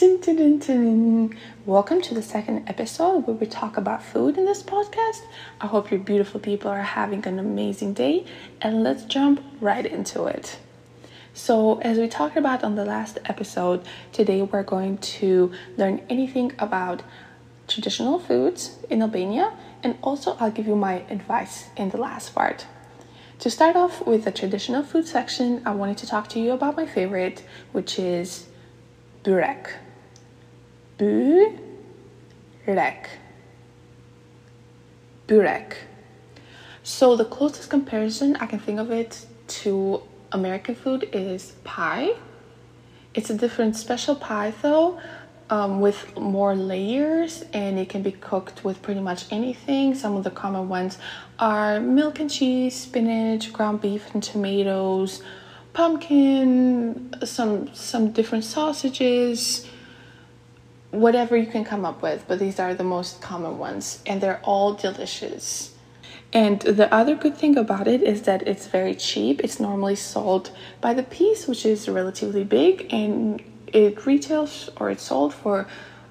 Welcome to the second episode where we talk about food in this podcast. I hope your beautiful people are having an amazing day and let's jump right into it. So, as we talked about on the last episode, today we're going to learn anything about traditional foods in Albania and also I'll give you my advice in the last part. To start off with the traditional food section, I wanted to talk to you about my favorite, which is burek. Bürek. Bürek. So the closest comparison I can think of it to American food is pie. It's a different special pie though, um, with more layers, and it can be cooked with pretty much anything. Some of the common ones are milk and cheese, spinach, ground beef, and tomatoes, pumpkin, some some different sausages whatever you can come up with, but these are the most common ones and they're all delicious. And the other good thing about it is that it's very cheap. It's normally sold by the piece, which is relatively big, and it retails or it's sold for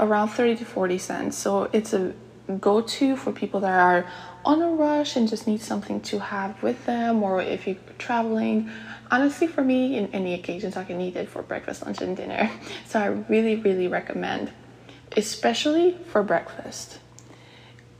around 30 to 40 cents. So it's a go to for people that are on a rush and just need something to have with them, or if you're traveling. Honestly, for me, in any occasions, I can eat it for breakfast, lunch, and dinner. So I really, really recommend, especially for breakfast.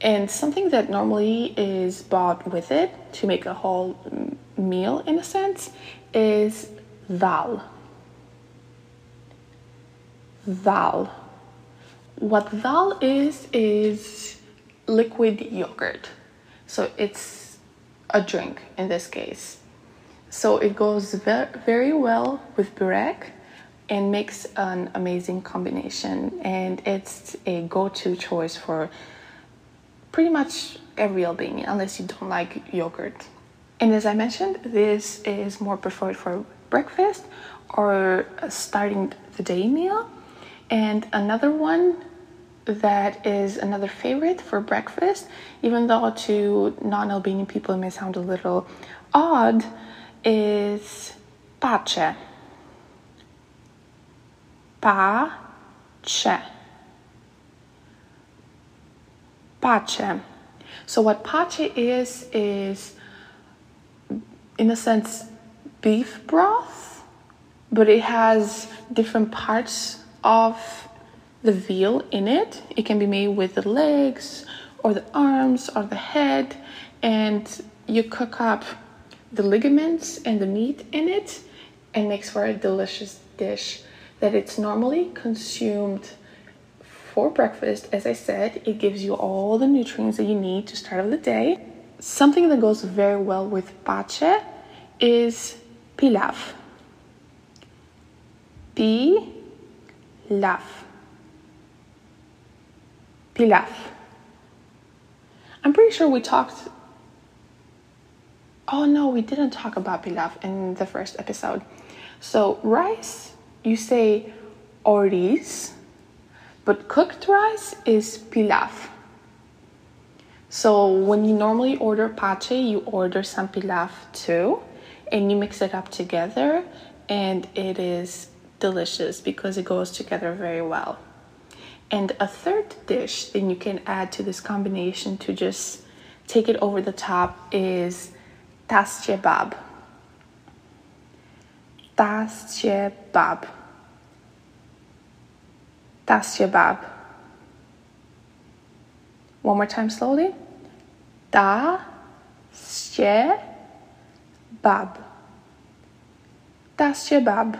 And something that normally is bought with it to make a whole meal, in a sense, is dal. Dal. What dal is, is liquid yogurt. So it's a drink in this case. So it goes very well with burek and makes an amazing combination. And it's a go to choice for pretty much every Albanian, unless you don't like yogurt. And as I mentioned, this is more preferred for breakfast or starting the day meal. And another one that is another favorite for breakfast, even though to non Albanian people it may sound a little odd, is pache. Pache. Pache. So, what pache is, is in a sense beef broth, but it has different parts of the veal in it. It can be made with the legs or the arms or the head, and you cook up the ligaments and the meat in it and makes for a delicious dish that it's normally consumed for breakfast. As I said, it gives you all the nutrients that you need to start of the day. Something that goes very well with pache is pilaf. Pilaf pilaf. I'm pretty sure we talked. Oh no, we didn't talk about pilaf in the first episode. So, rice, you say oriz, but cooked rice is pilaf. So, when you normally order pache, you order some pilaf too, and you mix it up together, and it is delicious because it goes together very well. And a third dish that you can add to this combination to just take it over the top is tasjebab. Tasjebab. Tasjebab. One more time slowly. Da stje bab. Tasjebab. Tasjebab.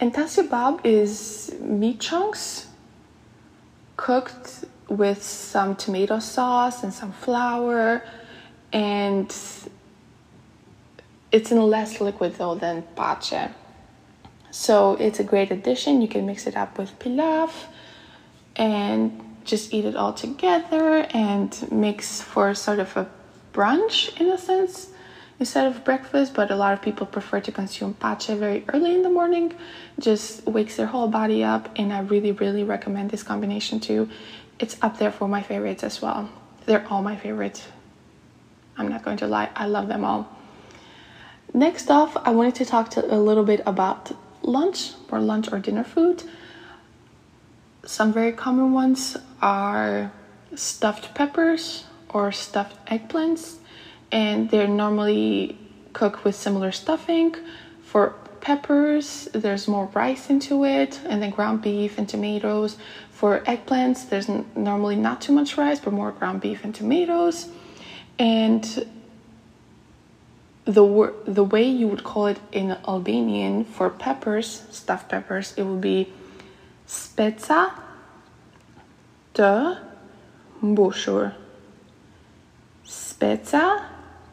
And tasjebab is meat chunks cooked with some tomato sauce and some flour and it's in less liquid though than pache so it's a great addition you can mix it up with pilaf and just eat it all together and mix for sort of a brunch in a sense instead of breakfast, but a lot of people prefer to consume pache very early in the morning. Just wakes their whole body up, and I really, really recommend this combination too. It's up there for my favorites as well. They're all my favorites. I'm not going to lie, I love them all. Next off, I wanted to talk to a little bit about lunch or lunch or dinner food. some very common ones are stuffed peppers or stuffed eggplants, and they're normally cooked with similar stuffing. For peppers, there's more rice into it, and then ground beef and tomatoes. For eggplants, there's normally not too much rice, but more ground beef and tomatoes. And the wor- the way you would call it in Albanian for peppers, stuffed peppers, it would be speca të mbushur. Speca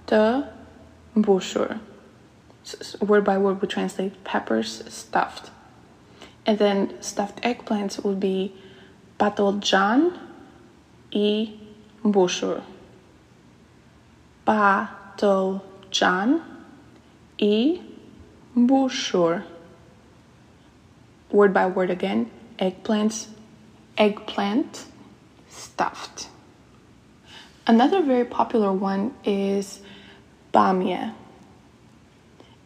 të mbushur. S- Word by word, we translate peppers stuffed. And then stuffed eggplants would be patoljan i mbushur. Patoljan i mbushur. Word by word again, eggplants, eggplant stuffed. Another very popular one is bamia.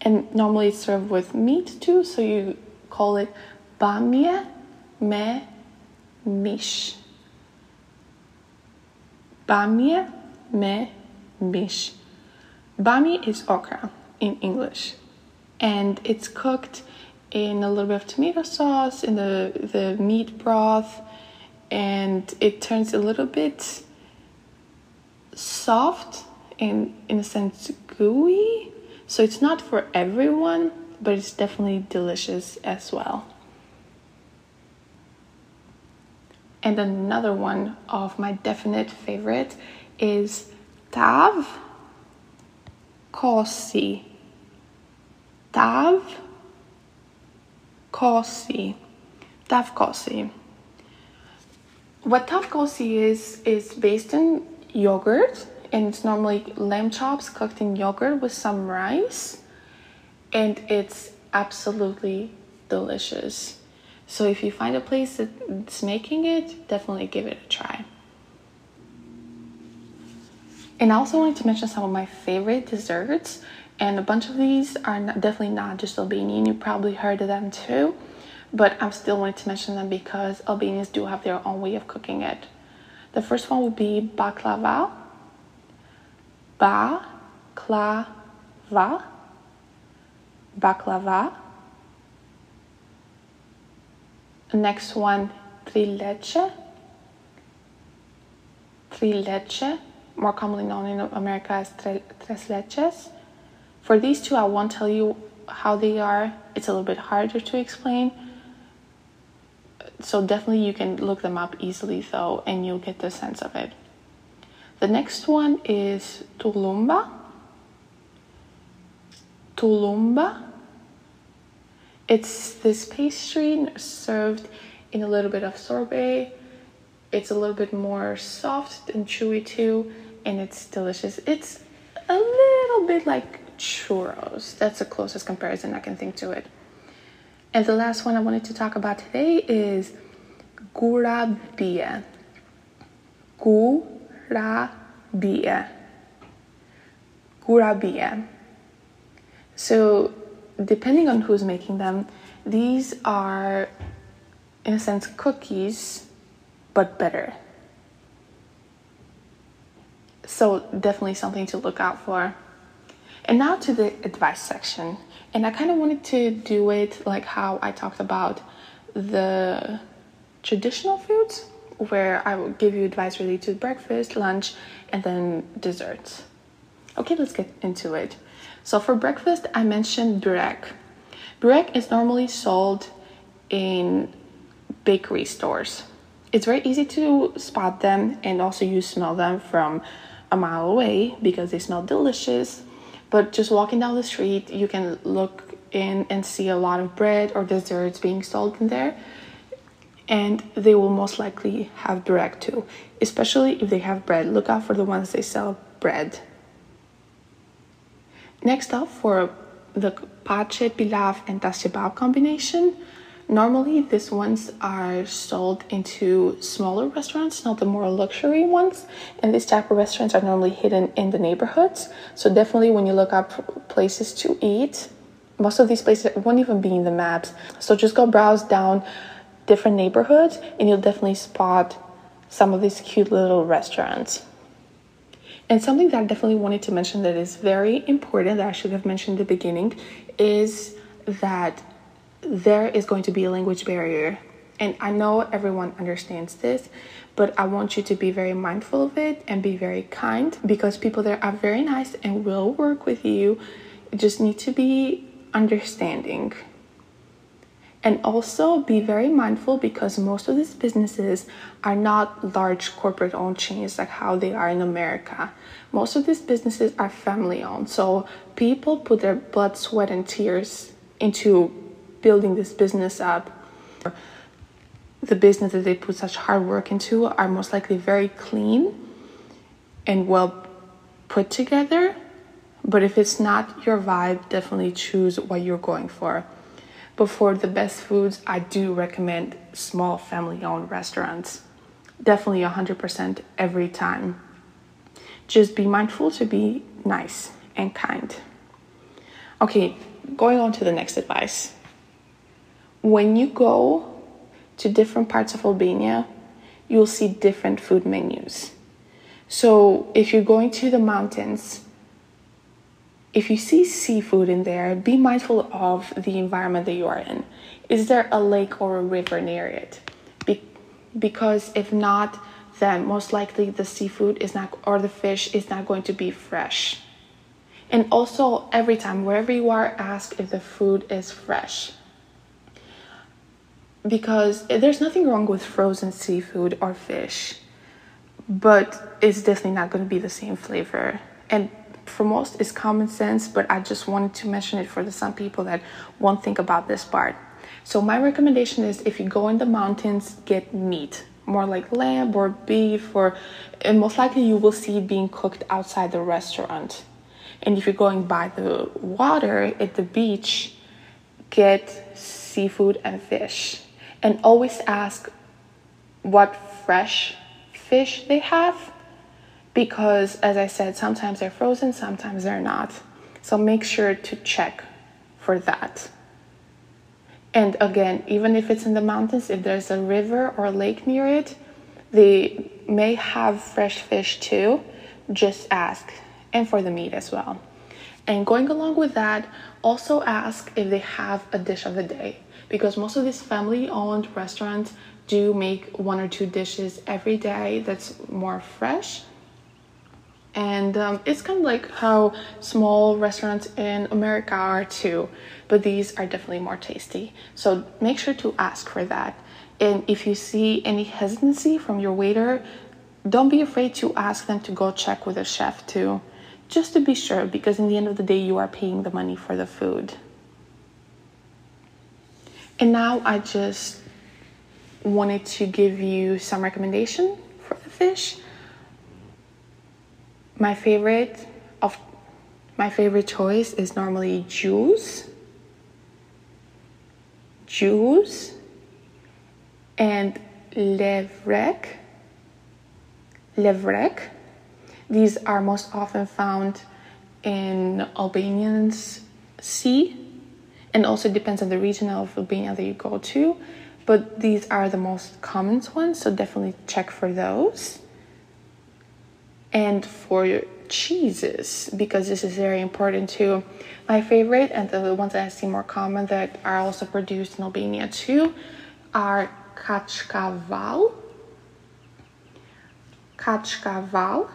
And normally it's served with meat too, so you call it bamia me mish. Bamia me mish. Bami is okra in English, and it's cooked in a little bit of tomato sauce in the the meat broth, and it turns a little bit soft and in a sense gooey. So it's not for everyone, but it's definitely delicious as well. And another one of my definite favorite is tav kosi. Tav kosi. Tav kosi. What tav kosi is is based in yogurt and it's normally lamb chops cooked in yogurt with some rice and it's absolutely delicious. So if you find a place that's making it, definitely give it a try. And I also wanted to mention some of my favorite desserts, and a bunch of these are not, definitely not just Albanian. You probably heard of them too, but I'm still wanting to mention them because Albanians do have their own way of cooking it. The first one would be baklava. Baklava. Baklava. Next one, trileche. Trileche, more commonly known in America as tres leches. For these two, I won't tell you how they are. It's a little bit harder to explain. So definitely you can look them up easily though, and you'll get the sense of it. The next one is tulumba. Tulumba. It's this pastry served in a little bit of sorbet. It's a little bit more soft and chewy too, and it's delicious. It's a little bit like churros. That's the closest comparison I can think to it. And the last one I wanted to talk about today is gurabia. Gurabia. Gurabia. So, depending on who's making them, these are, in a sense, cookies, but better. So, definitely something to look out for. And now to the advice section. And I kind of wanted to do it like how I talked about the traditional foods, where I will give you advice related to breakfast, lunch, and then desserts. Okay, let's get into it. So for breakfast, I mentioned burek. Burek is normally sold in bakery stores. It's very easy to spot them and also you smell them from a mile away because they smell delicious. But just walking down the street, you can look in and see a lot of bread or desserts being sold in there. And they will most likely have burek too, especially if they have bread. Look out for the ones they sell bread. Next up for the pache, pilaf, and tas combination. Normally, these ones are sold into smaller restaurants, not the more luxury ones. And these type of restaurants are normally hidden in the neighborhoods. So definitely, when you look up places to eat, most of these places won't even be in the maps. So just go browse down different neighborhoods and you'll definitely spot some of these cute little restaurants. And something that I definitely wanted to mention that is very important that I should have mentioned in the beginning is that there is going to be a language barrier. And I know everyone understands this, but I want you to be very mindful of it and be very kind because people there are very nice and will work with you. You just need to be understanding. And also be very mindful because most of these businesses are not large corporate owned chains like how they are in America. Most of these businesses are family owned. So people put their blood, sweat, and tears into building this business up. The business that they put such hard work into are most likely very clean and well put together. But if it's not your vibe, definitely choose what you're going for. But for the best foods, I do recommend small family owned restaurants. Definitely 100% every time. Just be mindful to be nice and kind. Okay, going on to the next advice. When you go to different parts of Albania, you'll see different food menus. So if you're going to the mountains, if you see seafood in there, be mindful of the environment that you are in. Is there a lake or a river near it? Be- because if not, then most likely the seafood is not, or the fish is not going to be fresh. And also, every time, wherever you are, ask if the food is fresh. Because there's nothing wrong with frozen seafood or fish, but it's definitely not going to be the same flavor. And for most it's common sense, but I just wanted to mention it for the some people that won't think about this part. So my recommendation is if you go in the mountains, get meat, more like lamb or beef, or and most likely you will see being cooked outside the restaurant. And if you're going by the water at the beach, get seafood and fish. And always ask what fresh fish they have because as I said, sometimes they're frozen, sometimes they're not. So make sure to check for that. And again, even if it's in the mountains, if there's a river or a lake near it, they may have fresh fish too. Just ask, and for the meat as well. And going along with that, also ask if they have a dish of the day because most of these family owned restaurants do make one or two dishes every day that's more fresh and um, it's kind of like how small restaurants in America are too, but these are definitely more tasty. So make sure to ask for that. And if you see any hesitancy from your waiter, don't be afraid to ask them to go check with a chef too, just to be sure, because in the end of the day, you are paying the money for the food. And now I just wanted to give you some recommendation for the fish. My favorite of my favorite choice is normally juice. Juice and levrek levrek these are most often found in Albanian's sea and also depends on the region of Albania that you go to but these are the most common ones so definitely check for those and for your cheeses because this is very important too. My favorite and the ones that I see more common that are also produced in Albania too are kachkaval, kachkaval,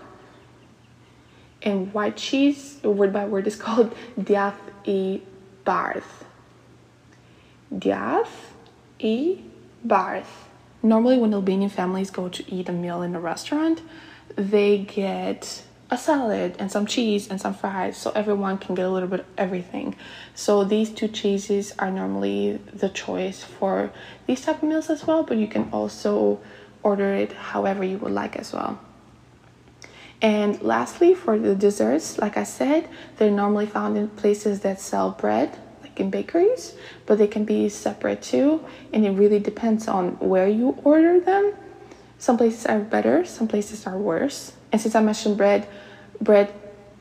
and white cheese, word by word, is called djath i bardh. Djath i Bardh. Normally, when Albanian families go to eat a meal in a restaurant, they get a salad and some cheese and some fries so everyone can get a little bit of everything so these two cheeses are normally the choice for these type of meals as well but you can also order it however you would like as well and lastly for the desserts like i said they're normally found in places that sell bread in bakeries but they can be separate too and it really depends on where you order them some places are better, some places are worse. And since I mentioned bread, bread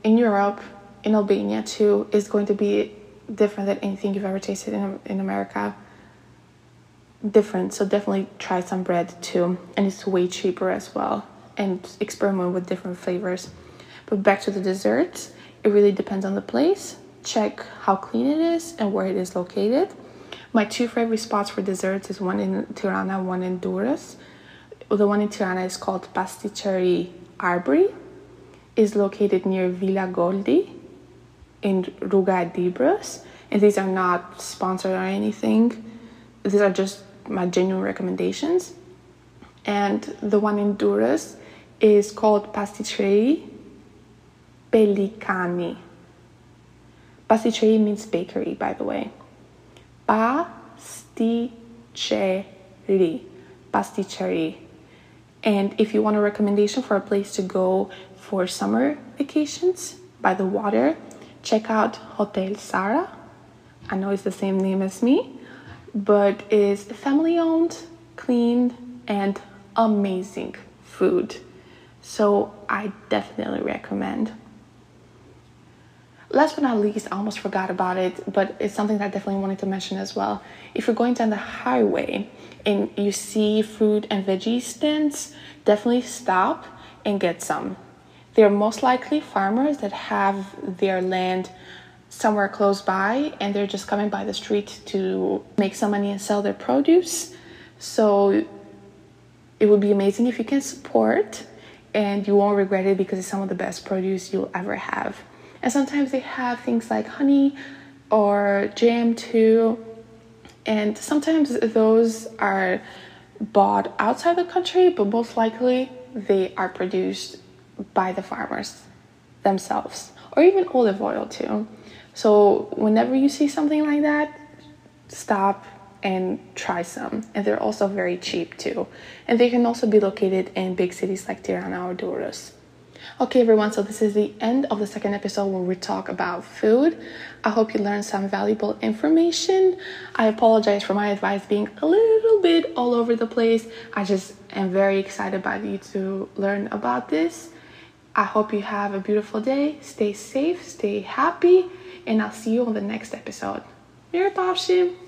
in Europe, in Albania too, is going to be different than anything you've ever tasted in, in America. different. So definitely try some bread too. And it's way cheaper as well. And experiment with different flavors. But back to the desserts, it really depends on the place. Check how clean it is and where it is located. My two favorite spots for desserts is one in Tirana, one in Durrës. The one in Tirana is called Pasticcerie Arbri. is located near Villa Goldi in Ruga Dibrës. And these are not sponsored or anything. These are just my genuine recommendations. And the one in Durrës is called Pasticcerie Pelikani. Pasticcerie means bakery, by the way. Pasticcerie. Pasticcerie. And if you want a recommendation for a place to go for summer vacations by the water, check out Hotel Sara. I know it's the same name as me, but is family owned, clean, and amazing food. So I definitely recommend. Last but not least, I almost forgot about it, but it's something that I definitely wanted to mention as well. If you're going down the highway and you see fruit and veggie stands, definitely stop and get some. They're most likely farmers that have their land somewhere close by and they're just coming by the street to make some money and sell their produce. So it would be amazing if you can support and you won't regret it because it's some of the best produce you'll ever have. And sometimes they have things like honey or jam too. And sometimes those are bought outside the country, but most likely they are produced by the farmers themselves or even olive oil too. So whenever you see something like that, stop and try some. And they're also very cheap too. And they can also be located in big cities like Tirana or Durrës. Okay, everyone, so this is the end of the second episode where we talk about food. I hope you learned some valuable information. I apologize for my advice being a little bit all over the place. I just am very excited about you to learn about this. I hope you have a beautiful day. Stay safe, stay happy and I'll see you on the next episode. Mirupafshim!